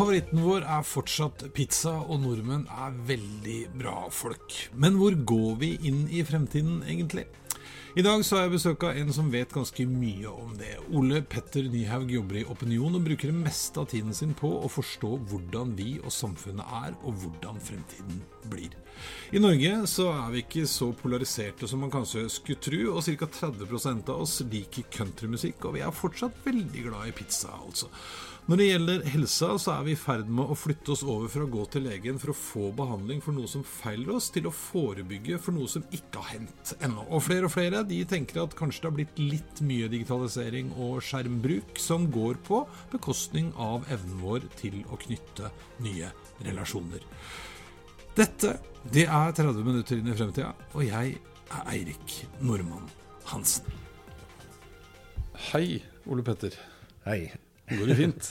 Favoritten vår er fortsatt pizza, og nordmenn er veldig bra folk. Men hvor går vi inn i fremtiden, egentlig? I dag så har jeg besøk av en som vet ganske mye om det. Ole Petter Nyhaug jobber i Opinion og bruker det meste av tiden sin på å forstå hvordan vi og samfunnet er, og hvordan fremtiden blir. I Norge så er vi ikke så polariserte som man kanskje skulle tro, og ca. 30% av oss liker countrymusikk, og vi er fortsatt veldig glad i pizza, altså. Når det gjelder helsa, så er vi i ferd med å flytte oss over fra å gå til legen for å få behandling for noe som feiler oss, til å forebygge for noe som ikke har hendt ennå. Og flere og flere de tenker at kanskje det har blitt litt mye digitalisering og skjermbruk som går på bekostning av evnen vår til å knytte nye relasjoner. Dette det er 30 minutter inn i fremtida, og jeg er Eirik Normann Hansen. Hei, Ole Petter. Hei. Går det fint?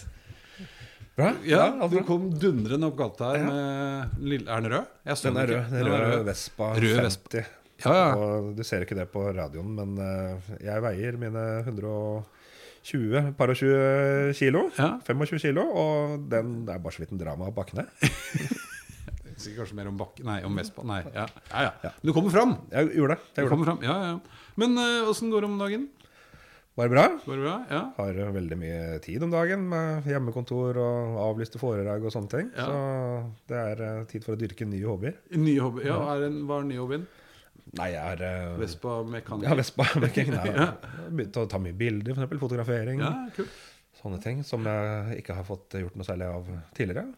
Bra. Ja, Du kom dundrende opp gata her med lille, Er den rød? den er rød. Den røde Vespa Rød 50. Vespa. Ja, ja. Og du ser ikke det på radioen, men eh, jeg veier mine 120 par og 20 kilo. Ja. 25 kilo. Og den det er bare så vidt en drama av bakkene. Sikkert kanskje mer om bakken Nei, om Vespa. Nei, ja. Ja, ja. Du kommer fram! Jeg gjorde det. Jeg gjorde det. kommer fram. Ja, ja. Men åssen går det om dagen? Var det bra? Går det bra? Ja. Har eh, veldig mye tid om dagen med hjemmekontor og avlyste foredrag og sånne ting. Ja. Så det er eh, tid for å dyrke nye hobbyer. Nye hobby. Ja, det en, hva er nye hobbyen? Nei, jeg er eh, Vespa-mekaniker? Ja, Vespa mekaniker. Ja. jeg har Begynt å ta mye bilder, f.eks. fotografering. Ja, kult. Sånne ting som jeg ikke har fått gjort noe særlig av tidligere.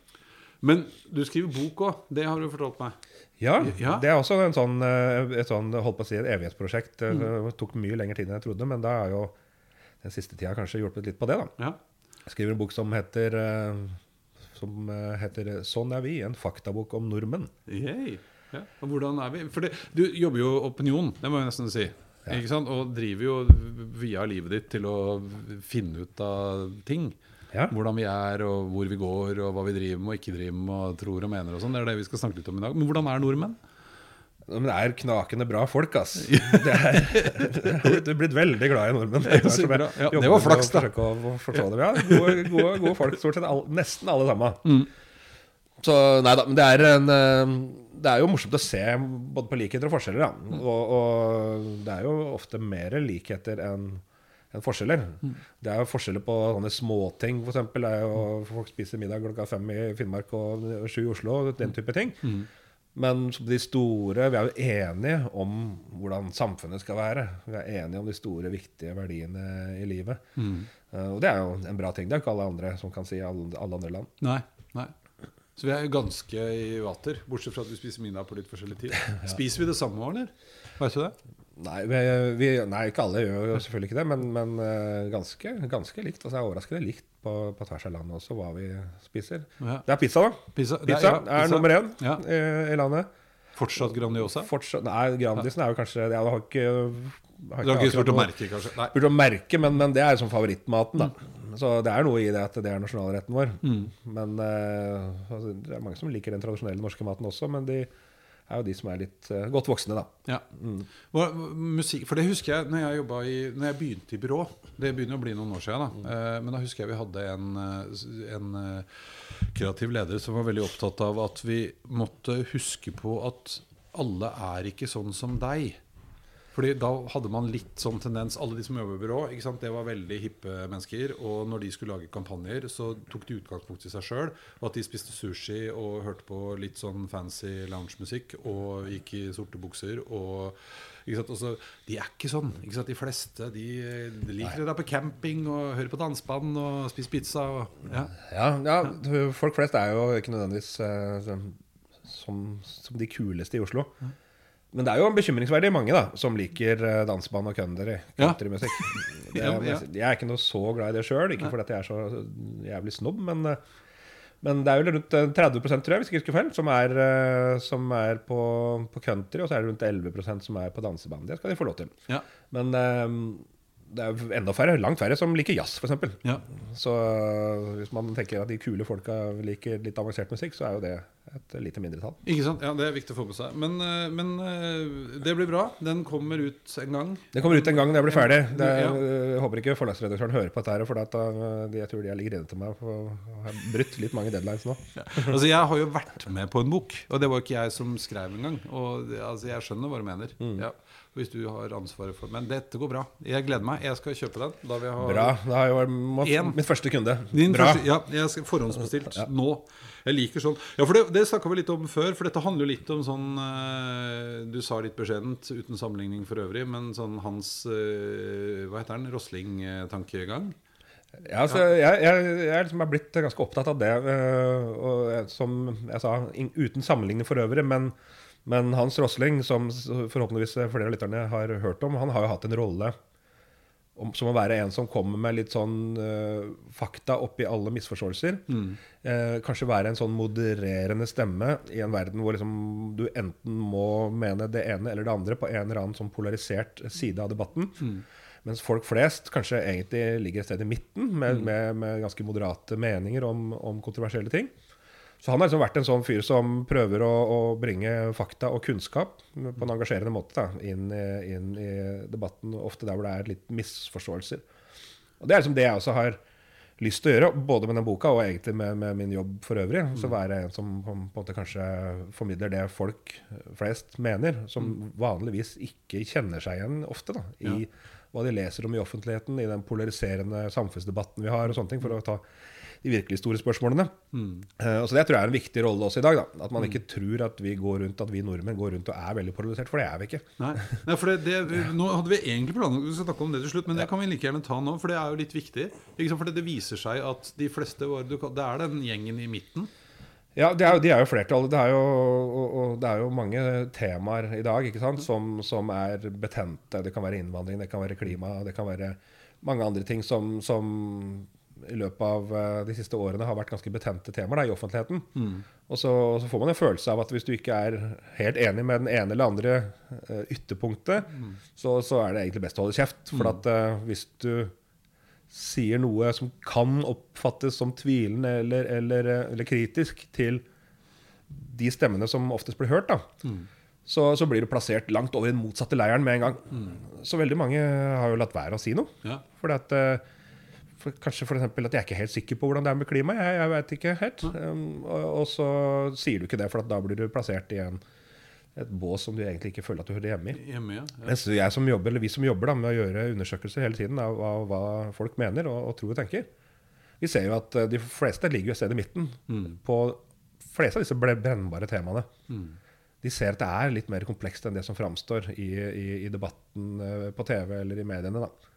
Men du skriver bok òg. Det har du fortalt meg. Ja, Ja. det er også en sånn, et sånn holdt på å si, et evighetsprosjekt. Det Mm. tok mye lengre tid enn jeg trodde, men da er jo den siste tida kanskje hjulpet litt på det. da. Ja. Skriver en bok som heter, eh, som eh, heter 'Sånn er vi', en faktabok om nordmenn. Yay. Ja. Og hvordan er vi? For det, du jobber jo opinion, det må jeg nesten si. Ikke sant? Og driver jo via livet ditt til å finne ut av ting. Ja. Hvordan vi er, og hvor vi går, og hva vi driver med og ikke driver med, og tror og mener og sånn. Det er det vi skal snakke litt om i dag. Men hvordan er nordmenn? Men det er knakende bra folk, ass. Det er, du er blitt veldig glad i nordmenn. Det. Ja, det var flaks, da. Ja, gode, gode, gode folk, stort sett all, nesten alle sammen. Mm. Så nei da, men det er en eh, Det er jo morsomt å se både på likheter og forskjeller, da. Mm. Og, og det er jo ofte mer likheter enn enn forskjeller. Mm. Det er jo forskjeller på sånne småting, f.eks. Folk spiser middag klokka fem i Finnmark og sju i Oslo, den type ting. Mm. Men som de store Vi er jo enige om hvordan samfunnet skal være. Vi er enige om de store, viktige verdiene i livet. Mm. Eh, og det er jo en bra ting. Det er ikke alle andre som kan si alle, alle andre land. Nei. nei. Så vi er ganske i vater, bortsett fra at vi spiser middag på litt forskjellig tid. Spiser vi det samme eller? Vet du det? Nei, vi, nei, ikke alle gjør jo selvfølgelig ikke det, men, men eh, ganske, ganske likt. Altså, det er overraskende likt på, på tvers av landet også hva vi spiser. Ja. Det er pizza, da. Pizza, pizza, Pizza ja, er, nummer én Ja. i, i landet. Fortsatt Grandiosa? Fortsatt, nei, Grandisen er jo kanskje Jeg har ikke, har Du har ikke spurt å merke, kanskje? Nei. burde merke, men, men det er som favorittmaten. da Så det er noe i det at det er nasjonalretten vår. Mm. Men eh, altså, det er mange som liker den tradisjonelle norske maten også, men de er jo de som er litt uh, godt voksne, da. Ja. Hva, musikk, for det husker jeg når jeg, i, når jeg begynte i byrå. Det begynner å bli noen år siden. Da. Eh, men da husker jeg vi hadde en, eh, en uh, kreativ leder som var veldig opptatt av at vi måtte huske på at alle er ikke sånn som deg. Fordi da hadde man litt sånn tendens Alle de som jobber i byrå, ikke sant? det var veldig hippe mennesker. Og når de skulle lage kampanjer, så tok de utgangspunkt i seg sjøl. Og at de spiste sushi og hørte på litt sånn fancy loungemusikk og gikk i sorte bukser. og? Også, de er ikke sånn. Ikke? De fleste de, de liker å dra på camping og høre på danseband og spise pizza. Og, ja. Ja, ja, folk flest er jo ikke nødvendigvis eh, som, som de kuleste i Oslo. Men det er jo bekymringsverdig mange da som liker eh, danseband og country, countrymusikk. Ja, ja. Jeg er ikke noe så glad i det sjøl, ikke fordi jeg er så jævlig snobb, men, eh, men det er vel rundt eh, 30 tror jeg, hvis jeg ikke husker feil, som er, eh, som er på, på country, og så er det rundt 11% som er på danseband. Det skal de få lov til. Ja. Men eh, det er jo enda færre, langt færre som liker jazz, f.eks. Ja. Så hvis man tenker at de kule folka liker litt avansert musikk, så er jo det et lite mindretall. Ikke sant? Ja, Det er viktig å få med seg. Men, eh, men eh, det blir bra. Den kommer ut en gang. Det kommer ut en gang når jeg blir ferdig. Det er, Ja. Jeg håper ikke forlagsredaktøren hører på dette, her, for at, jeg tror de er litt redde til meg. For jeg har brutt litt mange deadlines nå. Altså, Jeg har jo vært med på en bok, og det var ikke jeg som skrev engang. Og altså, jeg skjønner hva du mener. Ja, hvis du har ansvaret for Men dette går bra. Jeg gleder meg. Jeg skal kjøpe den. Da vil jeg ha Bra. Da har jeg må, mitt første kunde. Din Bra. første, ja, jeg skal forhåndsbestilt nå. Jeg liker sånn Ja, for det, det snakka vi litt om før, for dette handler jo litt om sånn eh, Du sa litt beskjedent, uten sammenligning for øvrig, men sånn hans eh, Hva heter den? Rosling-tankegang? Ja, altså, Jeg, jeg, jeg liksom er blitt ganske opptatt av det. øh, og som jeg sa, uten sammenligning for øvrig. Men, men Hans Rosling, som forhåpentligvis flere av lytterne har hørt om, han har jo hatt en rolle om, som å være en som kommer med litt sånn uh, fakta oppi alle misforståelser. Eh, kanskje være en sånn modererende stemme i en verden hvor liksom du enten må mene det ene eller det andre på en eller annen sånn polarisert side av debatten. Mens folk flest kanskje egentlig ligger et sted i midten, med, med, med ganske moderate meninger om, om kontroversielle ting. Så han har liksom vært en sånn fyr som prøver å, å bringe fakta og kunnskap på en engasjerende måte da, inn, i- inn i debatten, ofte der hvor det er litt misforståelser. Og Det er liksom det jeg også har lyst til å gjøre, både med den boka og egentlig med, med min jobb for øvrig. Så være en som på en måte kanskje formidler det folk flest mener, som vanligvis ikke kjenner seg igjen ofte da, i hva de leser om i offentligheten, i den polariserende samfunnsdebatten vi har, og sånne ting, for å ta de virkelig store spørsmålene. Mm. og så Det tror jeg er en viktig rolle også i dag. da, At man ikke tror at vi går rundt, at vi nordmenn går rundt og er veldig polarisert, for det er vi ikke. Nei, Nei for det, det, Nå hadde vi egentlig planlagt å snakke om det til slutt, men det kan vi like gjerne ta nå, for det er jo litt viktig. For det viser seg at de fleste var, Det er den gjengen i midten. Ja, de er, de er jo flertallet. Det er jo, og, og det er jo mange temaer i dag ikke sant, som, som er betente. Det kan være innvandring, det kan være klima, det kan være mange andre ting som, som i løpet av eh, de siste årene har vært ganske betente temaer da, i offentligheten. Og så, og så får man en følelse av at hvis du ikke er helt enig med den ene eller andre uh, ytterpunktet, så, så er det egentlig best å holde kjeft. For at uh, hvis du sier noe som kan oppfattes som tvilende eller, eller, eller kritisk til de stemmene som oftest blir hørt, da, så, så blir du plassert langt over i den motsatte leiren med en gang. Så veldig mange har jo latt være å si noe. Ja. Fordi at eh, for, Kanskje f.eks. at jeg er ikke helt sikker på hvordan det er med klimaet. Jeg, jeg vet ikke helt. Um, og, og så sier du ikke det, for at da blir du plassert i en, et bås som du egentlig ikke føler at du hører hjemme i. Hjemme, ja. ja. Mens jeg som jobber, eller vi som jobber da, med å gjøre undersøkelser hele tiden av hva, hva folk mener og, og tror og tenker Vi ser jo at eh, de fleste ligger et sted i midten på fleste av disse brennbare temaene. De ser at det er litt mer komplekst enn det som framstår i, i, i debatten eh, på TV eller i mediene. da.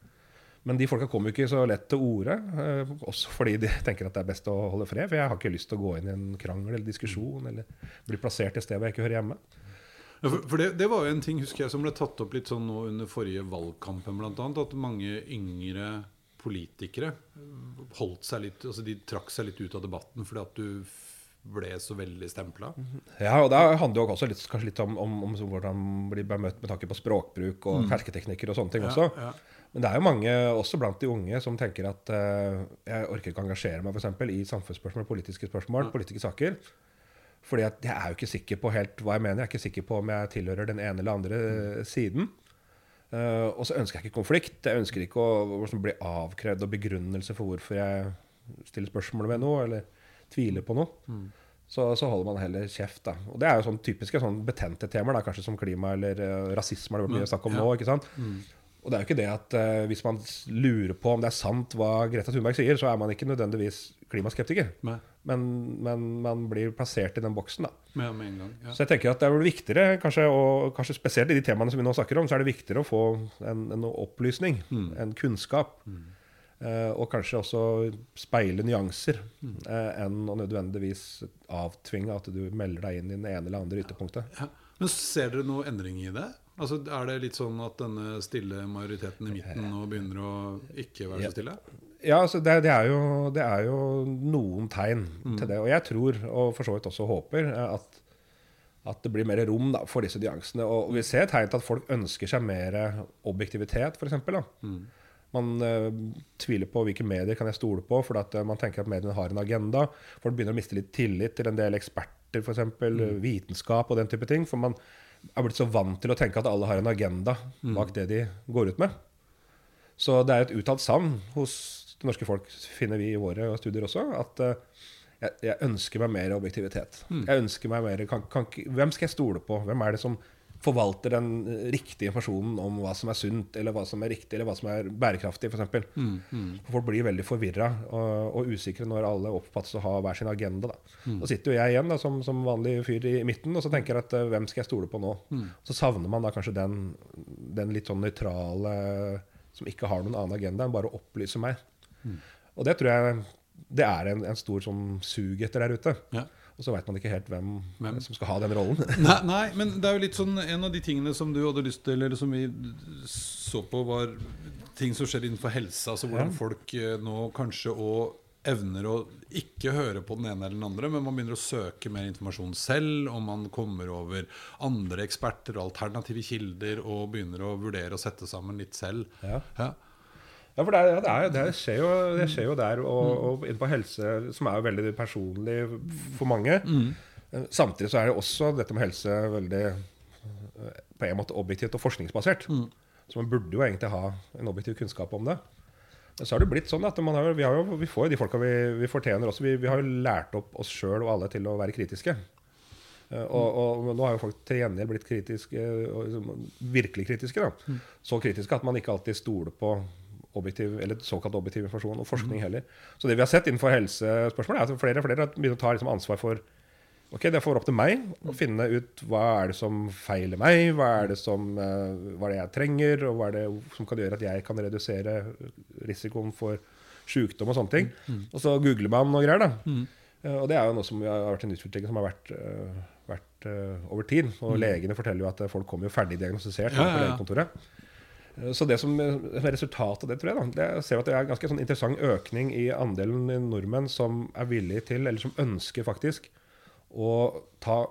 Men de folka kommer jo ikke så lett til orde, eh, også fordi de tenker at det er best å holde fred. For jeg har ikke lyst til å gå inn i en krangel eller diskusjon eller bli plassert et sted hvor jeg ikke hører hjemme. Ja, for for det, det var jo en ting husker jeg som ble tatt opp litt sånn nå under forrige valgkampen, annet, At mange yngre politikere holdt seg litt Altså de trakk seg litt ut av debatten fordi at du ble så veldig stempla. Ja, og Det handler jo også litt, kanskje litt om, om, om hvordan man blir møtt med tanke på språkbruk og hersketeknikker og sånne ting også. ja. Men det er jo mange, også blant de unge, som tenker at uh, jeg orker ikke engasjere meg for eksempel, i samfunnsspørsmål, politiske spørsmål, politiske saker. Fordi jeg er jo ikke sikker på helt hva jeg mener. Jeg er ikke sikker på om jeg tilhører den ene eller andre mm. siden. Uh, og så ønsker jeg ikke konflikt. Jeg ønsker ikke å, å liksom bli avkrevd og begrunnelse for hvorfor jeg stiller spørsmål ved noe, eller tviler på noe. så, så holder man heller kjeft. da. Og Det er jo sånn typiske sånn betente temaer, da, kanskje som klima eller uh, rasisme. har det vært mye snakk om nå, ikke sant? Og det er jo ikke det at uh, hvis man lurer på om det er sant hva Greta Thunberg sier, så er man ikke nødvendigvis klimaskeptiker. Men, men man blir plassert i den boksen, da. Med, med en gang. Ja. Så jeg tenker at det er vel viktigere, kanskje, og kanskje spesielt i de temaene som vi nå snakker om, så er det viktigere å få en, en opplysning, en kunnskap. eh, og kanskje også speile nyanser, eh, enn å nødvendigvis avtvinge at du melder deg inn i den ene eller andre ytterpunktet. Ja. Men ser dere noe endring i det? Altså, Er det litt sånn at denne stille majoriteten i midten nå begynner å ikke være så stille? Ja, altså det, det, er jo, det er jo noen tegn til det. Og jeg tror, og for så vidt også håper, at, at det blir mer rom da, for disse nyansene. Og vi ser tegn til at folk ønsker seg mer objektivitet, f.eks. Man uh, tviler på hvilke medier kan jeg stole på, for at eh, man tenker at mediene har en agenda. Folk begynner å miste litt tillit til en del eksperter, f.eks. eksempel vitenskap og den type ting. For man er blitt så vant til å tenke at alle har en agenda bak det de går ut med. Så det er et uttalt savn hos det norske folk, finner vi i våre studier også, at eh, jeg, jeg ønsker meg mer objektivitet. Jeg ønsker meg mer, kan, kan, hvem skal jeg stole på? Hvem er det som forvalter den eh, riktige informasjonen om hva som er sunt, eller hva som er riktig, eller hva som er bærekraftig, f.eks. For Folk blir veldig forvirra og, og usikre når alle oppfattes å ha hver sin agenda. Da, da sitter jo jeg igjen da, som, som vanlig fyr i midten og så tenker at uh, hvem skal jeg stole på nå? Så savner man da kanskje den, den litt sånn nøytrale som ikke har noen annen agenda enn bare å opplyse meg. Og det tror jeg det er en, en stor sånn sug etter der ute. Ja. Og så veit man ikke helt hvem, Hvem? som skal ha den rollen. Nei, nei, men det er jo litt sånn En av de tingene som du hadde lyst til, eller som vi så på, var ting som skjer innenfor helse. Altså hvordan Ja. folk eh, nå kanskje òg evner å ikke høre på den ene eller den andre, men man begynner å søke mer informasjon selv, og man kommer over andre eksperter og alternative kilder, og begynner å vurdere å sette sammen litt selv. Ja. Ja. Ja, for det, er, det, er, det, skjer, jo, det skjer jo der, og, og innenfor helse, som er jo veldig personlig for mange. Mm. Samtidig så er det også dette med helse veldig eh, på en måte objektivt og forskningsbasert. Så man burde jo egentlig ha en objektiv kunnskap om det. Men så har det blitt sånn at man har, vi, har jo, vi får jo de folka vi, vi fortjener også. Vi, vi har jo lært opp oss sjøl og alle til å være kritiske. Eh, Og, og nå har jo folk til gjengjeld blitt kritiske, liksom virkelig kritiske. Da. Så kritiske at man ikke alltid stoler på objektiv, eller såkalt objektiv informasjon og forskning heller. Så det vi har sett innenfor helsespørsmål, er at flere og flere begynt å ta liksom ansvar for Ok, det får opp til meg å finne ut hva er det som feiler meg, hva er det som eh, hva er det jeg trenger, og hva er det som kan gjøre at jeg kan redusere risikoen for sykdom og sånne ting. Og så googler man og greier, da. Eh, Og det er jo noe som har vært en utvikling som har vært, eh, over tid. Og legene forteller jo at folk kommer jo ferdig diagnostisert Ja, ja, på legekontoret. Eh, Så det som eh, som er resultatet av det, tror jeg, da, det ser at det er en ganske sånn interessant økning i andelen nordmenn som er villige til, eller som ønsker faktisk, å ta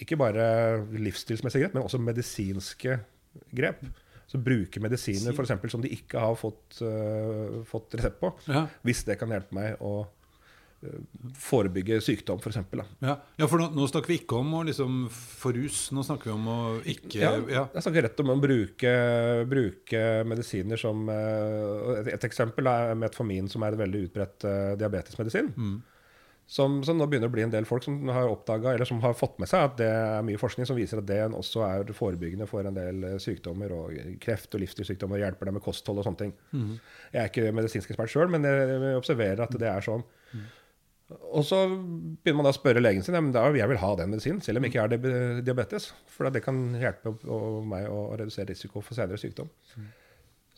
ikke bare livsstilsmessige grep, men også medisinske grep. Så bruke medisiner for eksempel, som de ikke har fått, uh, fått resept på, Ja. hvis det kan hjelpe meg å eh, forebygge sykdom, f.eks. Ja. ja, for nå, nå snakker vi ikke om å liksom få rus, nå snakker vi om å ikke Ja, ja. Jeg snakker rett om å bruke, bruke medisiner som eh, et, et eksempel er metformin, som er en veldig utbredt eh, diabetesmedisin. Som, som nå begynner å bli en del folk som har oppdaget, eller som har fått med seg at det er mye forskning som viser at det også er forebyggende for en del eh, sykdommer og kreft og livsstilssykdommer, og hjelper deg med kosthold og sånne ting. Jeg er ikke medisinsk ekspert sjøl, men jeg observerer at det er sånn. Og så begynner man da å spørre legen sin ja, men da jeg vil ha den medisinen, selv om jeg ikke har diabetes. For det kan hjelpe meg å redusere risiko for senere sykdom.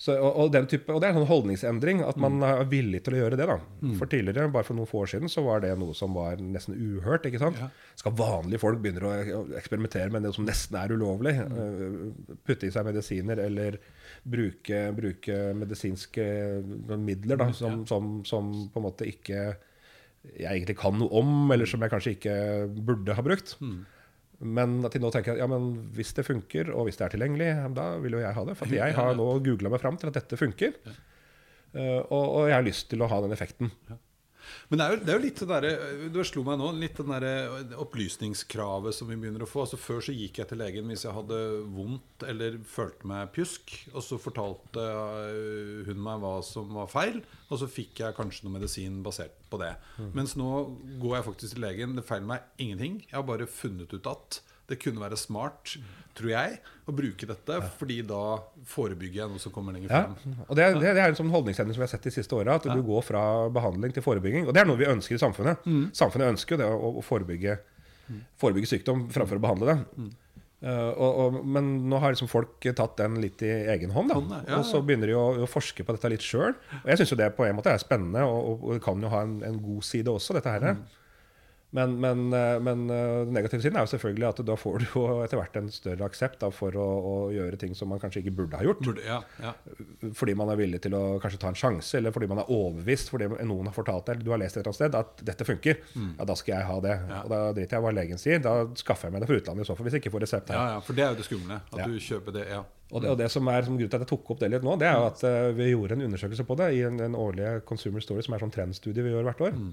Så, og, og, den type, og det er en sånn holdningsendring, at man er villig til å gjøre det. da. For tidligere, bare for noen få år siden, så var det noe som var nesten uhørt. ikke sant? Ja. Skal vanlige folk begynne å eksperimentere med det som nesten er ulovlig? eh, Putte i seg medisiner eller bruke, bruke medisinske midler da, som, som, som på en måte ikke jeg egentlig kan noe om, eller som jeg kanskje ikke burde ha brukt. Men til nå tenker jeg ja, men hvis det funker, og hvis det er tilgjengelig, da vil jo jeg ha det. For jeg har nå googla meg fram til at dette funker. Eh, og, og jeg har lyst til å ha den effekten. Men det er jo, det er jo litt det derre Du slo meg nå, litt den derre opplysningskravet som vi begynner å få. Altså Før så gikk jeg til legen hvis jeg hadde vondt eller følte meg pjusk. Og så fortalte øh, hun meg hva som var feil, og så fikk jeg kanskje noe medisin basert på det. Mm. Mens nå går jeg faktisk til legen. Det feiler meg ingenting. Jeg har bare funnet ut at det kunne være smart, tror jeg, å bruke dette. Ja. Fordi da forebygger jeg noe som kommer lenger frem. Ja. Og det, det, det er en sånn holdningsendring som vi har sett de siste åra. At ja. du går fra behandling til forebygging. Og det er noe vi ønsker i samfunnet. Mm. Samfunnet ønsker jo det å, å forebygge, forebygge, sykdom framfor å behandle det. Mm. Uh, og, og, men nå har liksom folk tatt den litt i egen hånd. Da. Ja, og så begynner de å, å, forske på dette litt sjøl. Og jeg syns det på en måte er spennende, og, og, det kan jo ha en, en god side også, dette her. Mm. Men, men, eh, men eh, den negative siden er jo selvfølgelig at da får du jo etter hvert en større aksept da, for å, å, gjøre ting som man kanskje ikke burde ha gjort. Burde, ja, ja. Fordi man er villig til å kanskje ta en sjanse, eller fordi man er overbevist fordi noen har fortalt deg eller du har lest et eller annet sted at dette funker. Mm. Ja, da skal jeg ha det. Ja. Og da driter jeg hva legen sier. Da skaffer jeg meg det fra utlandet i så fall, hvis jeg ikke får resept her. Ja, ja, For det er jo det skumle. At du kjøper det. ja og det, og det, som er som grunnen til at jeg tok opp det litt nå, det er jo at uh, vi gjorde en undersøkelse på det i en, en årlige Consumer Story, som er sånn trendstudie vi gjør hvert år. Mm.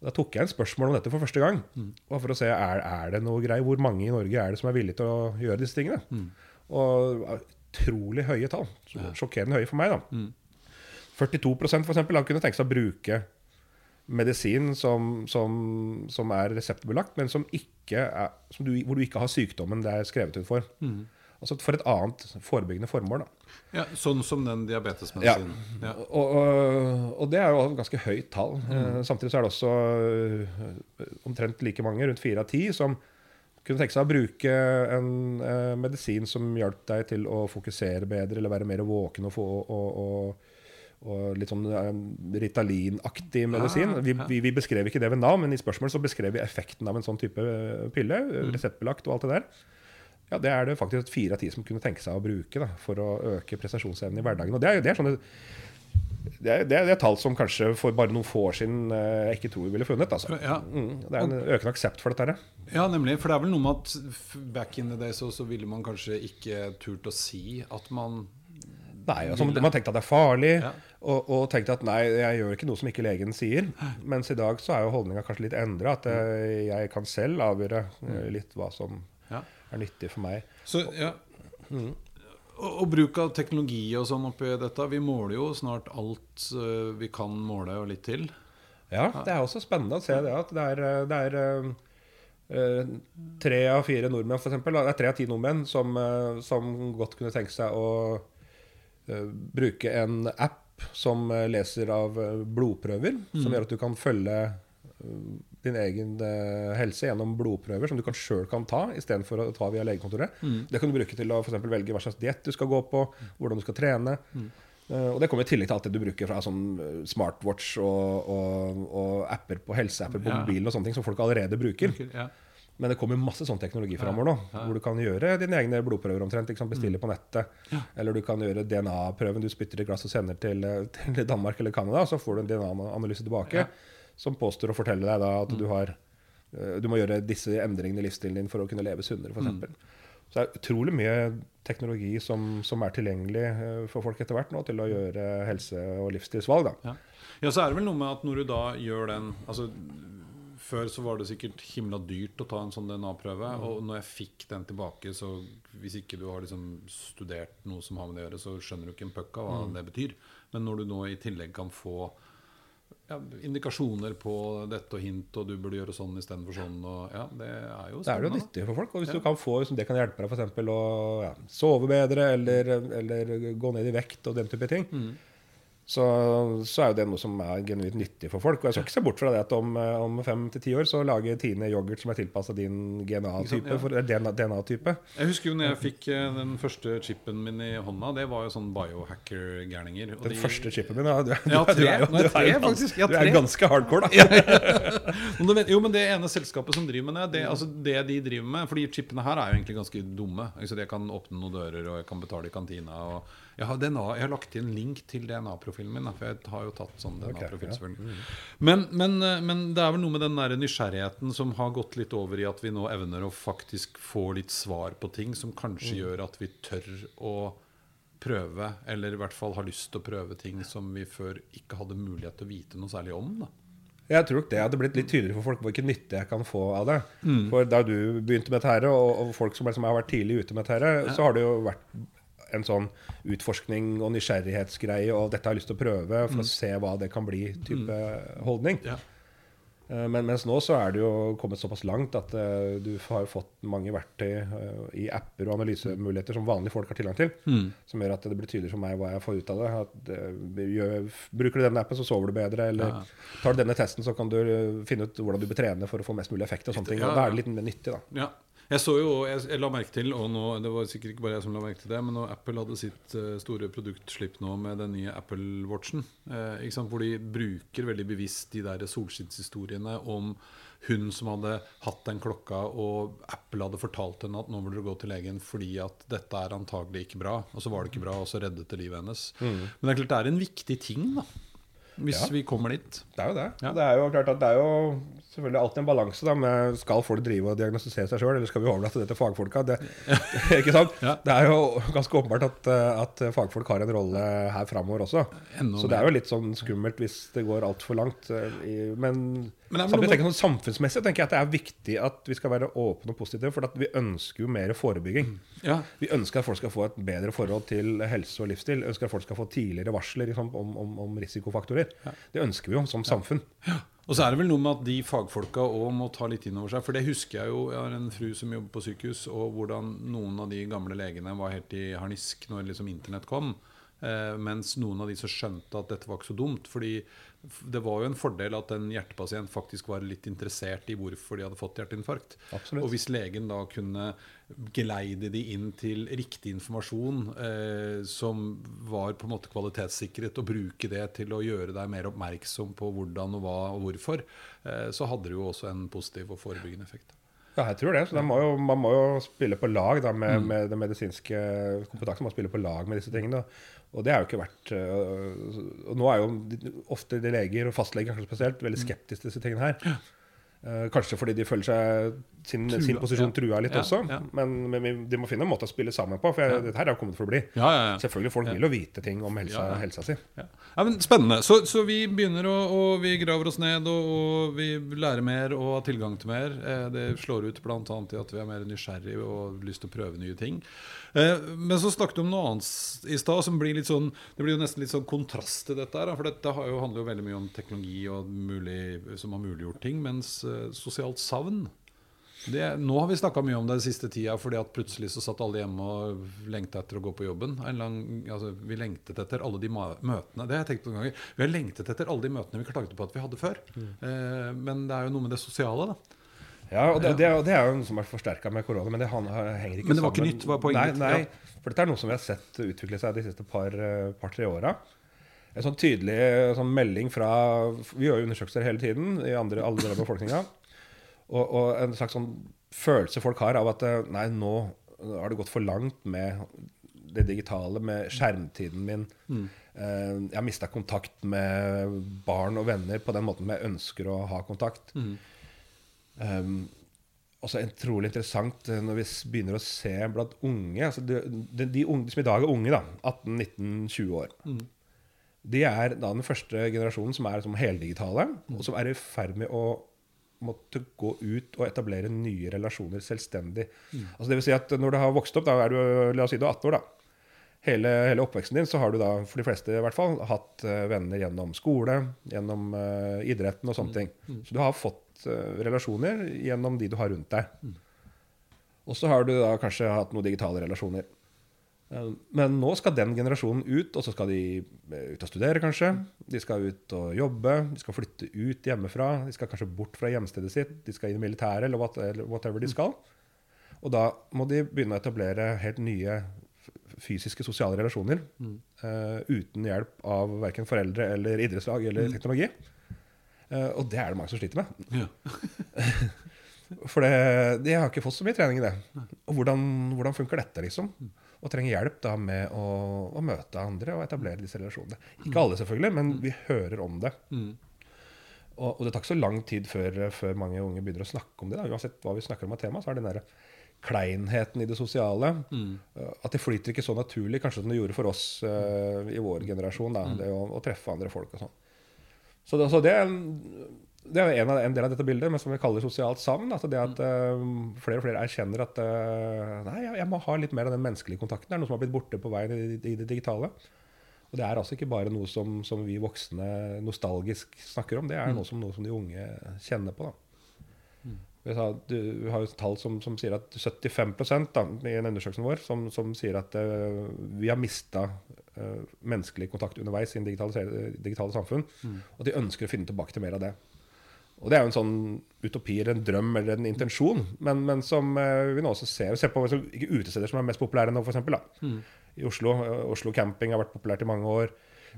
Da tok jeg en spørsmål om dette for første gang. Mm. for å se er, er det noe grei. Hvor mange i Norge er det som er villige til å gjøre disse tingene? Mm. Og utrolig høye tall. Sjokkerende høye for meg. da. Mm. 42% for eksempel, har kunnet tenke seg å bruke medisin som, som, som er reseptbelagt, men som er, som du, hvor du ikke har sykdommen det er skrevet ut for. Mm. Altså for et annet forebyggende formål. Da. Ja, Sånn som den diabetesmedisinen. Ja. Og, og, og, det er jo et ganske høyt tall. Mm. Eh, samtidig så er det også uh, omtrent like mange, rundt fire av ti, som kunne tenke seg å bruke en uh, medisin som hjalp deg til å fokusere bedre, eller være mer våken og få og, og litt sånn Ritalin-aktig medisin. Vi, vi, vi, beskrev ikke det ved navn, men i spørsmålet så beskrev vi effekten av en sånn type pille. Mm. Reseptbelagt og alt det der. Ja, Det er det faktisk fire av ti som kunne tenke seg å bruke da, for å øke prestasjonsevnen i hverdagen. Og Det er, det er, sånne, det er, det er, tall som kanskje for bare noen få år siden eh, jeg ikke tror vi ville funnet. Altså. Ja. Mm, det er en økende aksept for dette. Her. Ja, nemlig. For det er vel noe med at back in the day så, så ville man kanskje ikke turt å si at man Nei, altså, Man tenkte at det er farlig, ja. og, og, tenkte at nei, jeg gjør ikke noe som ikke legen sier. Mens i dag så er jo holdninga kanskje litt endra. At uh, jeg kan selv avgjøre uh, litt hva som ja er nyttig for meg. Så, ja. Mm. Og, og, bruk av teknologi og sånn oppi dette. Vi måler jo snart alt uh, vi kan måle, og litt til. Ja, det er også spennende å se det. At det er, eh, det er uh, tre av fire nordmenn, for eksempel, det er tre av ti nordmenn som, uh, som godt kunne tenke seg å bruke en app som leser av blodprøver, mm. som gjør at du kan følge din egen uh, helse gjennom blodprøver som du kan sjøl kan ta, istedenfor å ta via legekontoret. Mm. Det kan du bruke til å for velge hva slags diett du skal gå på, hvordan du skal trene. Mm. Uh, og det kommer i tillegg til alt det du bruker fra sånn eh, smartwatch og, og, og apper på helseapper på ja. mobilen og sånne ting som folk allerede bruker. Ja. Men det kommer masse sånn teknologi framover nå, ja, hvor du kan gjøre dine egne blodprøver omtrent. Bestille mm. på nettet. Eller du kan gjøre DNA-prøven du spytter i glass og sender til, til Danmark eller Canada, så får du en DNA-analyse tilbake som påstår å fortelle deg da at du, mm. har, eh, du må gjøre disse endringene i livsstilen din for å kunne leve sunnere, f.eks. Mm. Så det er utrolig mye teknologi som, som, er tilgjengelig eh, for folk etter hvert nå til å gjøre helse- og livsstilsvalg. Ja. ja. så er det vel noe med at når du da gjør den altså før så var det sikkert himla dyrt å ta en sånn DNA-prøve. Mm. Og når jeg fikk den tilbake, så hvis ikke du har liksom studert noe som har med det å gjøre, så skjønner du ikke en puck av hva mm. det betyr. Men når du nå i tillegg kan få ja, indikasjoner på dette og hint, og du burde gjøre sånn istedenfor sånn. Og, ja, det er jo Det er jo nyttig for folk. Og hvis ja. du kan få, det kan hjelpe deg f.eks. å ja, sove bedre eller, eller, gå ned i vekt og den type ting. Mm så, så, er jo det noe som er genuint nyttig for folk. Og jeg skal ikke se bort fra det at om, eh, om fem til ti år så lager Tine yoghurt som er tilpassa din DNA-type. Ja. DNA, DNA jeg husker jo når jeg fikk eh, den første chipen min i hånda. Det var jo sånn biohacker-gærninger. Den de... første chipen min? Ja, du, ja, tre, du, er, jo, du, er, tre, faktisk, du er ganske hardcore, da. jo, men det ene selskapet som driver med det, det, altså det de driver med Fordi chipene her er jo egentlig ganske dumme. Altså, jeg kan åpne noen dører, og jeg kan betale i kantina. og jeg har, DNA, jeg har lagt inn link til DNA-profilen min. For jeg har jo tatt sånn DNA-profil ja. mm. men, men, eh, men, det er vel noe med den der nysgjerrigheten som har gått litt over i at vi nå evner å faktisk få litt svar på ting som kanskje mm. gjør at vi tør å prøve, eller i hvert fall har lyst til å prøve ting som vi før ikke hadde mulighet til å vite noe særlig om. da Jeg tror det hadde blitt litt tydeligere for folk hvilken nytte jeg kan få av det. For da du begynte med dette, og, og folk som liksom har vært tidlig ute med dette, så har det jo vært en sånn utforskning og nysgjerrighetsgreie, og dette har jeg lyst til å prøve for å se hva det kan bli, type holdning. Ja. Eh, Men mens nå så er det jo kommet såpass langt at uh, du har fått mange verktøy uh, i apper og analysemuligheter som vanlige folk har tilgang til, som gjør at det blir tydeligere for meg hva jeg får ut av det. At, uh, gjør, bruker du denne appen, så sover du bedre. Eller Ja. tar du denne testen, så kan du finne ut hvordan du bør trene for å få mest mulig effekt. og sånne ting. Ja, Og da er det litt mer nyttig, da. Ja. Jeg så jo, jeg, jeg la merke til, og nå, det var sikkert ikke bare jeg som la merke til det, men når Apple hadde sitt eh, store produktslipp nå med den nye Apple Watchen, eh, hvor de bruker veldig bevisst de der solskinnshistoriene om hun som hadde hatt den klokka, og Apple hadde fortalt henne at nå må du gå til legen fordi at dette er antagelig ikke bra. Og så var det ikke bra, og så reddet det livet hennes. Men det er klart det er en viktig ting, da. Hvis Ja. vi kommer dit. Det er jo det. Ja. Det er jo klart at det er jo selvfølgelig alltid en balanse da, med skal folk drive og diagnostisere seg sjøl, eller skal vi overlate det til fagfolka? Det, ikke sant? Ja. det er jo ganske åpenbart at, eh, at fagfolk har en rolle her framover også. Enda Så det er jo litt sånn skummelt hvis det går altfor langt. Men I, men Men er samtidig tenker jeg sånn samfunnsmessig tenker jeg at det er viktig at vi skal være åpne og positive, for at vi ønsker jo mer forebygging. Ja, Vi ønsker at folk skal få et bedre forhold til helse og livsstil. ønsker at folk skal få tidligere varsler liksom, om, om, om risikofaktorer. Det ønsker vi jo som samfunn. Og så er det vel noe med at de fagfolka òg må ta litt inn over seg. For det husker jeg jo. Jeg har en fru som jobber på sykehus, og hvordan noen av de gamle legene var helt i harnisk når liksom internett kom. Eh, mens noen av de som skjønte at dette var ikke så dumt. fordi det var jo en fordel at en hjertepasient faktisk var litt interessert i hvorfor de hadde fått hjerteinfarkt. Absolutt. Og hvis legen da kunne geleide de inn til riktig informasjon eh, som var på en måte kvalitetssikret, og bruke det til å gjøre deg mer oppmerksom på hvordan og hva og hvorfor, eh, så hadde det jo også en positiv og forebyggende effekt. Ja, jeg tror det. Så må jo, man må jo spille på lag da, med, Mm. med den medisinske kompetansen. Man spiller på lag med disse tingene. Og det har jo ikke vært øh, Og nå er jo ofte de leger, og fastleger kanskje spesielt, veldig skeptiske til disse tingene her. Eh, kanskje fordi de føler seg sin, Trua, sin posisjon ja. trua litt også. Men, men de må finne en måte å spille sammen på, for jeg, dette her er jo kommet for å bli. Ja, ja, ja. Selvfølgelig, folk vil jo vite ting om helsa, helsa si. Ja. ja, men Spennende. Så, så vi begynner å og vi graver oss ned, og, og vi lærer mer og har tilgang til mer. Eh, det slår ut bl.a. i at vi er mer nysgjerrige og har lyst til å prøve nye ting. Eh, men så snakket du om noe annet i stad som blir litt sånn Det blir jo nesten litt sånn kontrast til dette her. For dette har handler jo veldig mye om teknologi og mulig, som har muliggjort ting. Mens eh, sosialt savn det, nå har vi snakka mye om det den siste tida, fordi at plutselig så satt alle hjemme og lengta etter å gå på jobben. En lang, altså, vi lengtet etter alle de møtene. Det har jeg tenkt på noen ganger. Vi har lengtet etter alle de møtene vi klagde på at vi hadde før. Eh, men det er jo noe med det sosiale, da. Ja, og det, det, det er jo noe som er forsterka med korona, men det henger ikke sammen. Men det var ikke nytt, var poenget Nei, nei for dette er noe som vi har sett utvikle seg de siste par-tre par, åra. En sånn tydelig sånn melding fra Vi gjør jo undersøkelser hele tiden i andre, alle deler av befolkninga. Og, og en slags sånn følelse folk har av at eh, nei, nå har det gått for langt med det digitale, med skjermtiden min. Eh, jeg har mista kontakt med barn og venner på den måten jeg ønsker å ha kontakt. Um, også utrolig interessant eh, når vi begynner å se blant unge altså de, de, de unge som i dag er unge, da, 18-19-20 år. De er da den første generasjonen som er som heldigitale, og som er i ferd med å måtte gå ut og etablere nye relasjoner selvstendig. Altså det vil si at Når du har vokst opp, da er du la oss si du er 18 år, da. Hele, hele oppveksten din så har du da, for de fleste i hvert fall, hatt eh, venner gjennom skole, gjennom uh, idretten og sånne ting. Så du har fått uh, relasjoner gjennom de du har rundt deg. Og så har du da kanskje hatt noen digitale relasjoner. Eh, Men nå skal den generasjonen ut, og så skal de eh, ut og studere, kanskje. De skal ut og jobbe, de skal flytte ut hjemmefra. De skal kanskje bort fra hjemstedet sitt, de skal inn i militæret, eller whatever de skal. Og da må de begynne å etablere helt nye fysiske, sosiale relasjoner eh, uten hjelp av verken foreldre eller idrettslag eller teknologi. Uh, og det er det mange som sliter med. Ja. For det, de har ikke fått så mye trening i det. Og hvordan, hvordan funker dette, liksom? Og trenger hjelp da med å, å møte andre og etablere disse relasjonene. Ikke alle, selvfølgelig, men vi hører om det. Og, og det tar ikke så lang tid før, før mange unge begynner å snakke om det. Da. Uansett hva vi snakker om av tema, så er den der kleinheten i det sosiale. Mm. At det flyter ikke så naturlig kanskje som det gjorde for oss uh, i vår generasjon. Da, det å, å treffe andre folk og sånn. Så, det, så det, det er en, av, en del av dette bildet, men som vi kaller sosialt savn. At det at uh, flere og flere erkjenner at uh, nei, jeg, må ha litt mer av den menneskelige kontakten. Det er noe som har blitt borte på veien i, i det digitale. Og det er altså ikke bare noe som, som vi voksne nostalgisk snakker om. Det er mm. noe, som, noe som de unge kjenner på. da. Mm. Vi, sa, du, vi, har jo tall som, som, sier at 75 da, i en undersøkelse vår som, som sier at uh, vi har mista uh, menneskelig kontakt underveis i det digitale, digitale samfunn. Mm. Og de ønsker å finne tilbake til mer av det. Og det er jo en sånn utopi eller en drøm eller en intensjon, men, men som uh, vi nå også ser. Se på ikke utesteder som er mest populære nå, f.eks. Mm. I Oslo. Uh, Oslo camping har vært populært i mange år.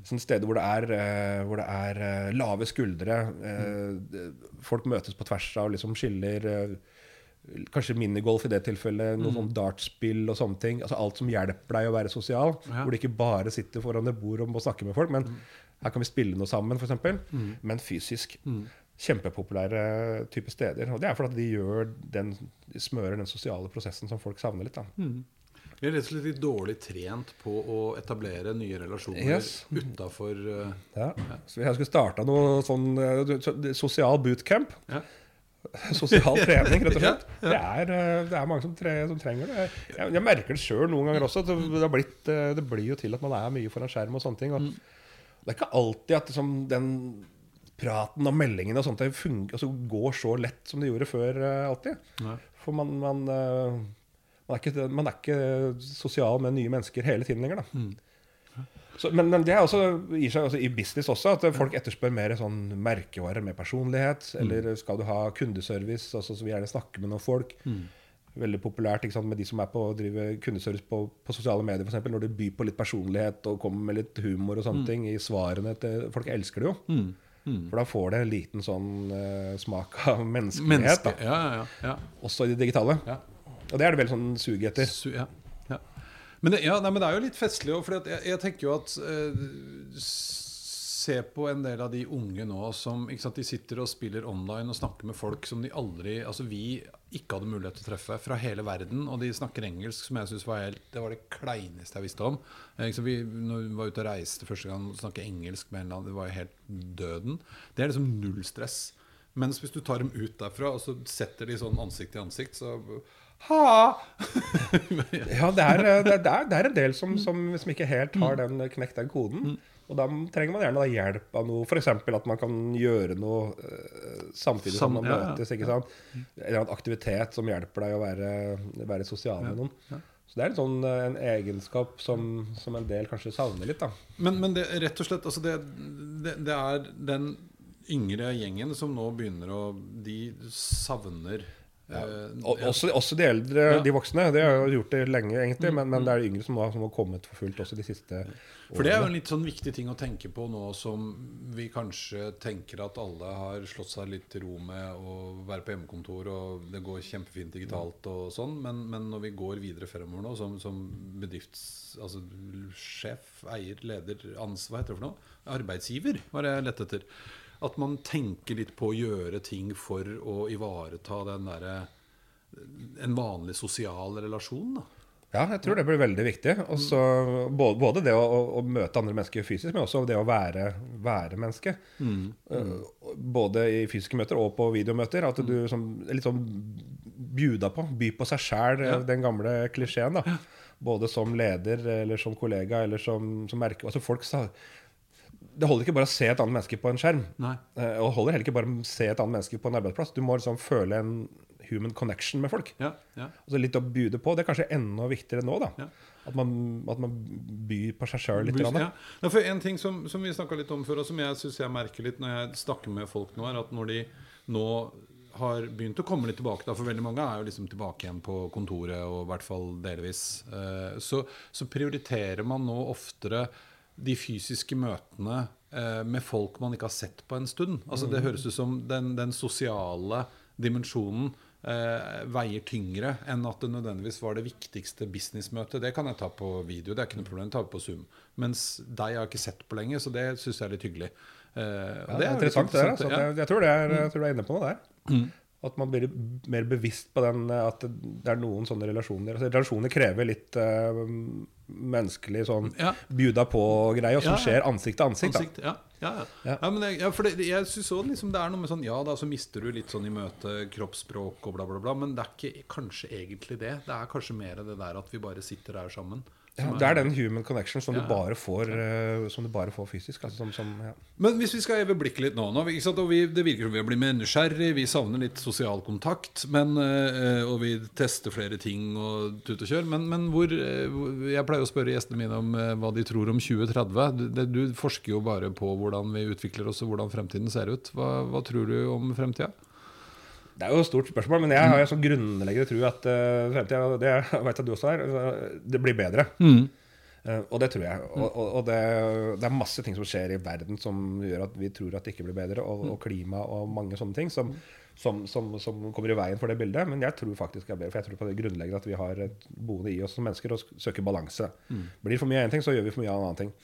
Sånne steder hvor det er, uh, hvor det er lave skuldre. Mm. Folk møtes på tvers av liksom skiller. Kanskje minigolf i det tilfellet. Noe mm. sånn dartspill og sånne ting. Altså Alt som hjelper deg å være sosial. Ja. Hvor du ikke bare sitter foran et bord og må snakke med folk, men mm. her kan vi spille noe sammen, f.eks. Mm. Men fysisk. Mm kjempepopulære type steder. Og det er fordi de gjør den, de smører den sosiale prosessen som folk savner litt. da. Mm. Vi er rett og slett litt dårlig trent på å etablere nye relasjoner yes. utafor uh, ja. ja. Så jeg skulle starta noe sånn uh, sosial bootcamp. Ja. Sosial trening, rett og slett. ja, det, er, uh, det, er, mange som, tre, som trenger det. Jeg, jeg, merker det sjøl noen ganger også. Det, det, blitt, det, blir jo til at man er mye foran skjerm og sånne ting. Og mm. Det er ikke alltid at liksom, den praten og meldingene og sånt altså, går så lett som det gjorde før uh, alltid. Nei. For man, man, uh, man, er ikke, man, er ikke, sosial med nye mennesker hele tiden lenger. Da. Mm. Så, men, men, det er også, gir seg også i business også at folk etterspør mer sånn merkevarer med personlighet. Mm. Eller skal du ha kundeservice, altså, så vil gjerne snakke med noen folk. Mm. Veldig populært sant, med de som er på å drive kundeservice på, på sosiale medier. f.eks. når du byr på litt personlighet og kommer med litt humor og sånne mm. ting i svarene til Folk elsker det jo. Mm. For da får det en liten sånn uh, smak av menneskelighet. Menneske. Ja, ja, ja. Også i det digitale. Og det er det vel sånn sug etter. Su men, det, nei, men, det, er jo litt festlig òg, for jeg, jeg, tenker jo at uh, se på en del av de unge nå som sant, de sitter og spiller online og snakker med folk som de aldri Altså vi ikke hadde mulighet til å treffe fra hele verden. Og de snakker engelsk, som jeg synes var helt Det var det kleineste jeg visste om. Eh, vi, når vi var ute og reiste første gang, og snakke engelsk med en eller annen, det var helt døden. Det er liksom null stress. Mens hvis du tar dem ut derfra og så setter de sånn ansikt til ansikt, så ha! ja, det er, det, er, det er, en del som, som, som ikke helt har den, knekt den koden. Og da trenger man gjerne hjelp av noe, f.eks. at man kan gjøre noe uh, samtidig som man møtes. ikke sant? Eller en aktivitet som hjelper deg å være, være sosial med noen. Så det er sånn, eh, en egenskap som, som, en del kanskje savner litt. da. Men, men det, rett og slett, altså det, det, det er den yngre gjengen som nå begynner å De savner ja. Eh, også, også, de eldre, ja. de voksne. Det har jo gjort det lenge, egentlig. Men, men, det er de yngre som har, som har kommet for fullt også de siste årene. For det er jo en litt sånn viktig ting å tenke på nå som vi kanskje tenker at alle har slått seg litt til ro med å være på hjemmekontor, og det går kjempefint digitalt og sånn. Men, men når vi går videre fremover nå, som, som bedrifts... Altså eier, leder, ansvar, heter det for noe? Arbeidsgiver, var det jeg lette etter at man tenker litt på å gjøre ting for å ivareta den derre En vanlig sosial relasjon, da. Ja, jeg tror det blir veldig viktig. Også, både det å, å, møte andre mennesker fysisk, men også det å være, være menneske. Mm. Mm. Både i fysiske møter og på videomøter. At du som, er litt sånn bjuda på. By på seg sjæl, ja. den gamle klisjeen. da. Både som leder eller som kollega eller som, som merke... Altså folk sa det holder ikke bare å se et annet menneske på en skjerm. Nei. Eh, og det holder heller ikke bare å se et annet menneske på en arbeidsplass. Du må liksom føle en human connection med folk. Ja, ja. Altså litt å bude på. Det er kanskje enda viktigere nå. da ja. at, man, at, man, byr på seg sjøl litt. Ja. for En ting som, som vi snakka litt om før, og som jeg syns jeg merker litt når jeg snakker med folk nå, er at når de nå har begynt å komme litt tilbake, da, for veldig mange er jo liksom tilbake igjen på kontoret, og i hvert fall delvis, eh, så, så prioriterer man nå oftere de fysiske møtene eh, med folk man ikke har sett på en stund. Altså Det mm. høres ut som den, den sosiale dimensjonen eh, veier tyngre enn at det nødvendigvis var det viktigste businessmøtet. Det kan jeg ta på video, det er ikke noe problem. Ta på Zoom. Mens deg har jeg ikke sett på lenge, så det syns jeg er litt hyggelig. Eh, ja, det er interessant. Det, altså. ja. jeg, tror det er, jeg tror du er inne på noe der. Mm. At man blir mer bevisst på den, at det er noen sånne relasjoner. Altså, relasjoner krever litt uh, menneskelig sånn Ja. bjuda på-greie, og som Ja, skjer ansikt til ansikt. Ansikt, ja. Ja, men jeg, for det, jeg synes også liksom det er noe med sånn Ja da, så mister du litt sånn i møte kroppsspråk og bla, bla, bla, men det er ikke kanskje egentlig det. Det er kanskje mer det der at vi bare sitter der sammen. Ja, det er den human connection som, Ja. du, bare får, uh, som du bare får fysisk. Altså, som, som, ja. Men hvis vi skal heve blikket litt nå, nå ikke sant? Og vi, Det virker som vi har blitt mer nysgjerrig, vi savner litt sosial kontakt. Men, uh, og vi tester flere ting og tut og kjør. Men, men hvor uh, Jeg pleier å spørre gjestene mine om hva de tror om 2030. Du, det, du forsker jo bare på hvordan vi utvikler oss og hvordan fremtiden ser ut. Hva, hva tror du om fremtida? Det er jo et stort spørsmål, men jeg har jo sånn grunnleggende tro at uh, fremtiden, og Det jeg vet at du også eh, Det blir bedre. Eh, og det tror jeg. Og, og, og det, det er masse ting som skjer i verden som gjør at vi tror at det ikke blir bedre. Og, og klima og mange sånne ting som, som, som, som kommer i veien for det bildet. Men jeg tror faktisk det er bedre, for jeg tror på det grunnleggende at vi har et boende i oss som mennesker og søker balanse. Blir det for mye av én ting, så gjør vi for mye av en annen ting.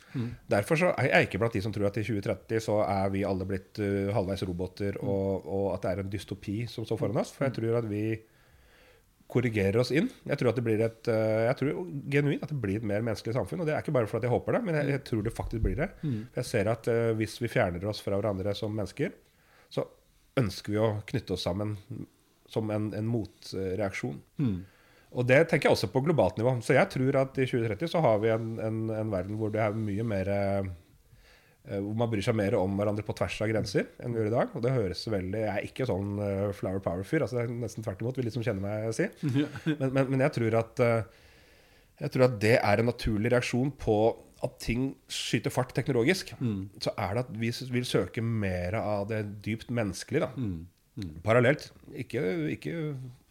Derfor så er jeg ikke blant de som tror at i 2030 så er vi alle blitt uh, halvveis roboter, og, og at det er en dystopi som står foran oss. For jeg tror at vi korrigerer oss inn. Jeg tror at det blir et eh, Jeg tror genuint at det blir et mer menneskelig samfunn. Og det er ikke bare fordi jeg håper det, men jeg, jeg tror det faktisk blir det. For jeg ser at uh, hvis vi fjerner oss fra hverandre som mennesker, så ønsker vi å knytte oss sammen som en, en motreaksjon. Og det tenker jeg også på globalt nivå. Så jeg tror at i 2030 så har vi en, en, en verden hvor det er mye mer eh, hvor man bryr seg mer om hverandre på tvers av grenser enn vi gjør i dag. Og det høres veldig Jeg er ikke sånn eh, flower power-fyr. altså det er Nesten tvert imot, vil de som kjenner meg si. Men, men, men jeg, tror at, eh, jeg tror at det er en naturlig reaksjon på at ting skyter fart teknologisk. Så er det at vi vil søke mer av det dypt menneskelige. da. Parallelt. Ikke, ikke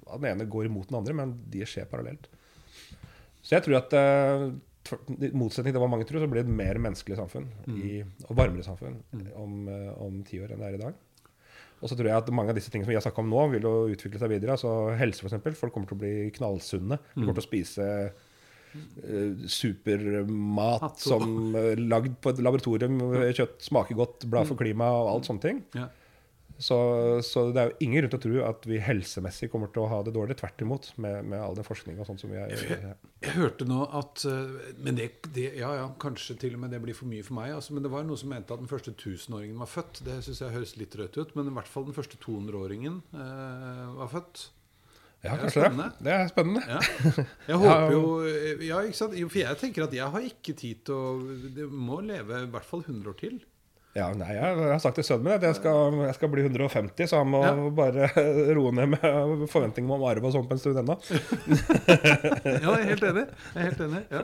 at den ene går imot den andre, men de skjer parallelt. Så jeg tror at eh, i motsetning til hva mange tror, så blir det et mer menneskelig samfunn i, og varmere samfunn om, eh, om ti år enn det er i dag. Og så tror jeg at mange av disse tingene som vi har snakka om nå, vil jo utvikle seg videre. altså Helse, f.eks. Folk kommer til å bli knallsunne. De kommer til å spise supermat som uh, lagd på et laboratorium. Kjøtt smaker godt, bra for klimaet og alt sånne ting. Ja. Så, så det er jo ingen grunn til å tro at vi helsemessig kommer til å ha det dårlig. Tvert imot, med, med all den forskninga sånt som vi er Jeg hørte nå at eh, Men det, det, ja, ja, kanskje til og med det blir for mye for meg. Altså, men det var noe som mente at den første tusenåringen var født. Det syns jeg høres litt rødt ut. Men i hvert fall den første 200-åringen eh, var født. Ja, Det kanskje det. Det er spennende. Ja. Jeg håper jo Ja, ikke sant? For jeg tenker at jeg har ikke tid til å Det må leve i hvert fall 100 år til. Ja, nei, Jeg har sagt til sønnen min at jeg skal, jeg skal bli 150, så han må Ja. bare roe ned med forventninger om arv og sånt på en stund ennå. Ja, jeg er helt enig. Jeg er helt enig. Ja.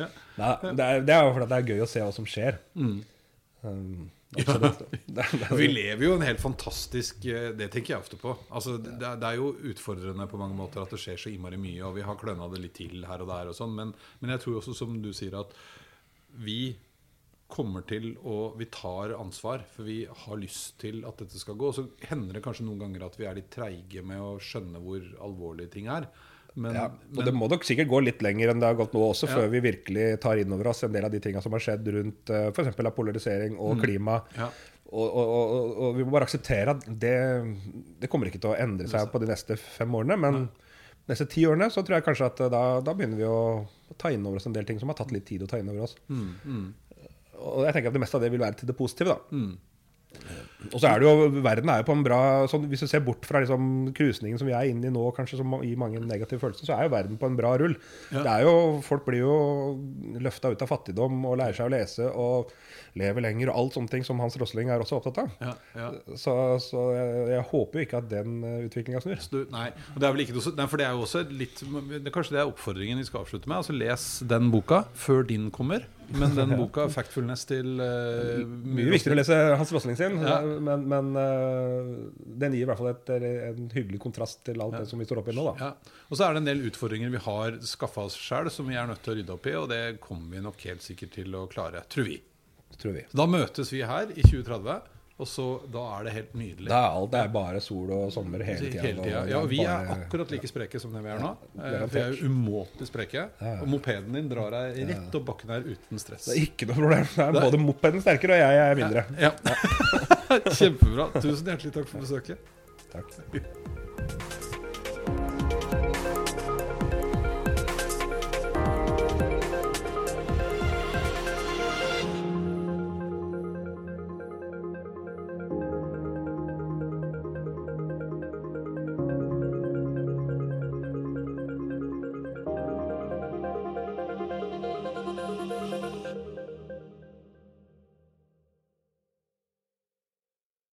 Ja. Nei, Det er det er jo fordi det er gøy å se hva som skjer. Mm. Um, absolutt. Det, det, Vi lever jo en helt fantastisk eh, Det tenker jeg ofte på. Altså, det, det er jo utfordrende på mange måter at det skjer så innmari mye, og vi har kløna det litt til her og der og sånn, men, men jeg tror også, som du sier, at vi kommer til å Vi tar ansvar, for vi har lyst til at dette skal gå. Så hender det kanskje noen ganger at vi er litt treige med å skjønne hvor alvorlige ting er. Men, ja, og men det må nok sikkert gå litt lenger enn det har gått nå også, Ja. før vi virkelig tar inn over oss en del av de tinga som har skjedd rundt uh, f.eks. polarisering og klima. ja. Og, og, og, og, vi må bare akseptere at det, det kommer ikke til å endre seg på de neste fem årene. Men de neste ti årene så tror jeg kanskje at eh, da, da begynner vi å ta inn over oss en del ting som har tatt litt tid å ta inn over oss. Og jeg tenker at det meste av det vil være til det positive. da Og så er det jo, verden er jo på en bra sånn, Hvis du ser bort fra liksom krusningen som vi er inne i nå, kanskje som gir mange negative følelser, så er jo verden på en bra rull. Ja. Det er jo, Folk blir jo løfta ut av fattigdom og lærer seg å lese og lever lenger og alt sånne ting som Hans Rosling er også opptatt av. ja, ja. Så, så jeg, jeg håper jo ikke at den utviklinga snur. Du- Nei, og det er vel ikke noe nei, for det er jo også litt det, Kanskje det er oppfordringen vi skal avslutte med. Altså Les den boka før din kommer. Men den boka, 'Factfulness', til uh, Mye viktigere å lese Hans Rosling sin, Ja. men, men uh, den gir i hvert fall et, en hyggelig kontrast til alt det som vi står oppe i nå. Ja. Og så er det en del utfordringer vi har skaffa oss sjøl, som vi er nødt til å rydde opp i. Og det kommer vi nok helt sikkert til å klare, tror vi. tror vi. Da møtes vi her i 2030, og så da er det helt nydelig. Da er alt det er bare sol og sommer hele tida. Hele tida. Ja, og vi er akkurat like spreke som det vi er nå. Eh, Vi er jo umåtelig spreke. Og mopeden din drar deg rett opp bakken her uten stress. Det er ikke noe problem. Det er både mopeden sterkere, og jeg er mindre. Ja. Kjempebra. Tusen hjertelig takk for besøket. Takk.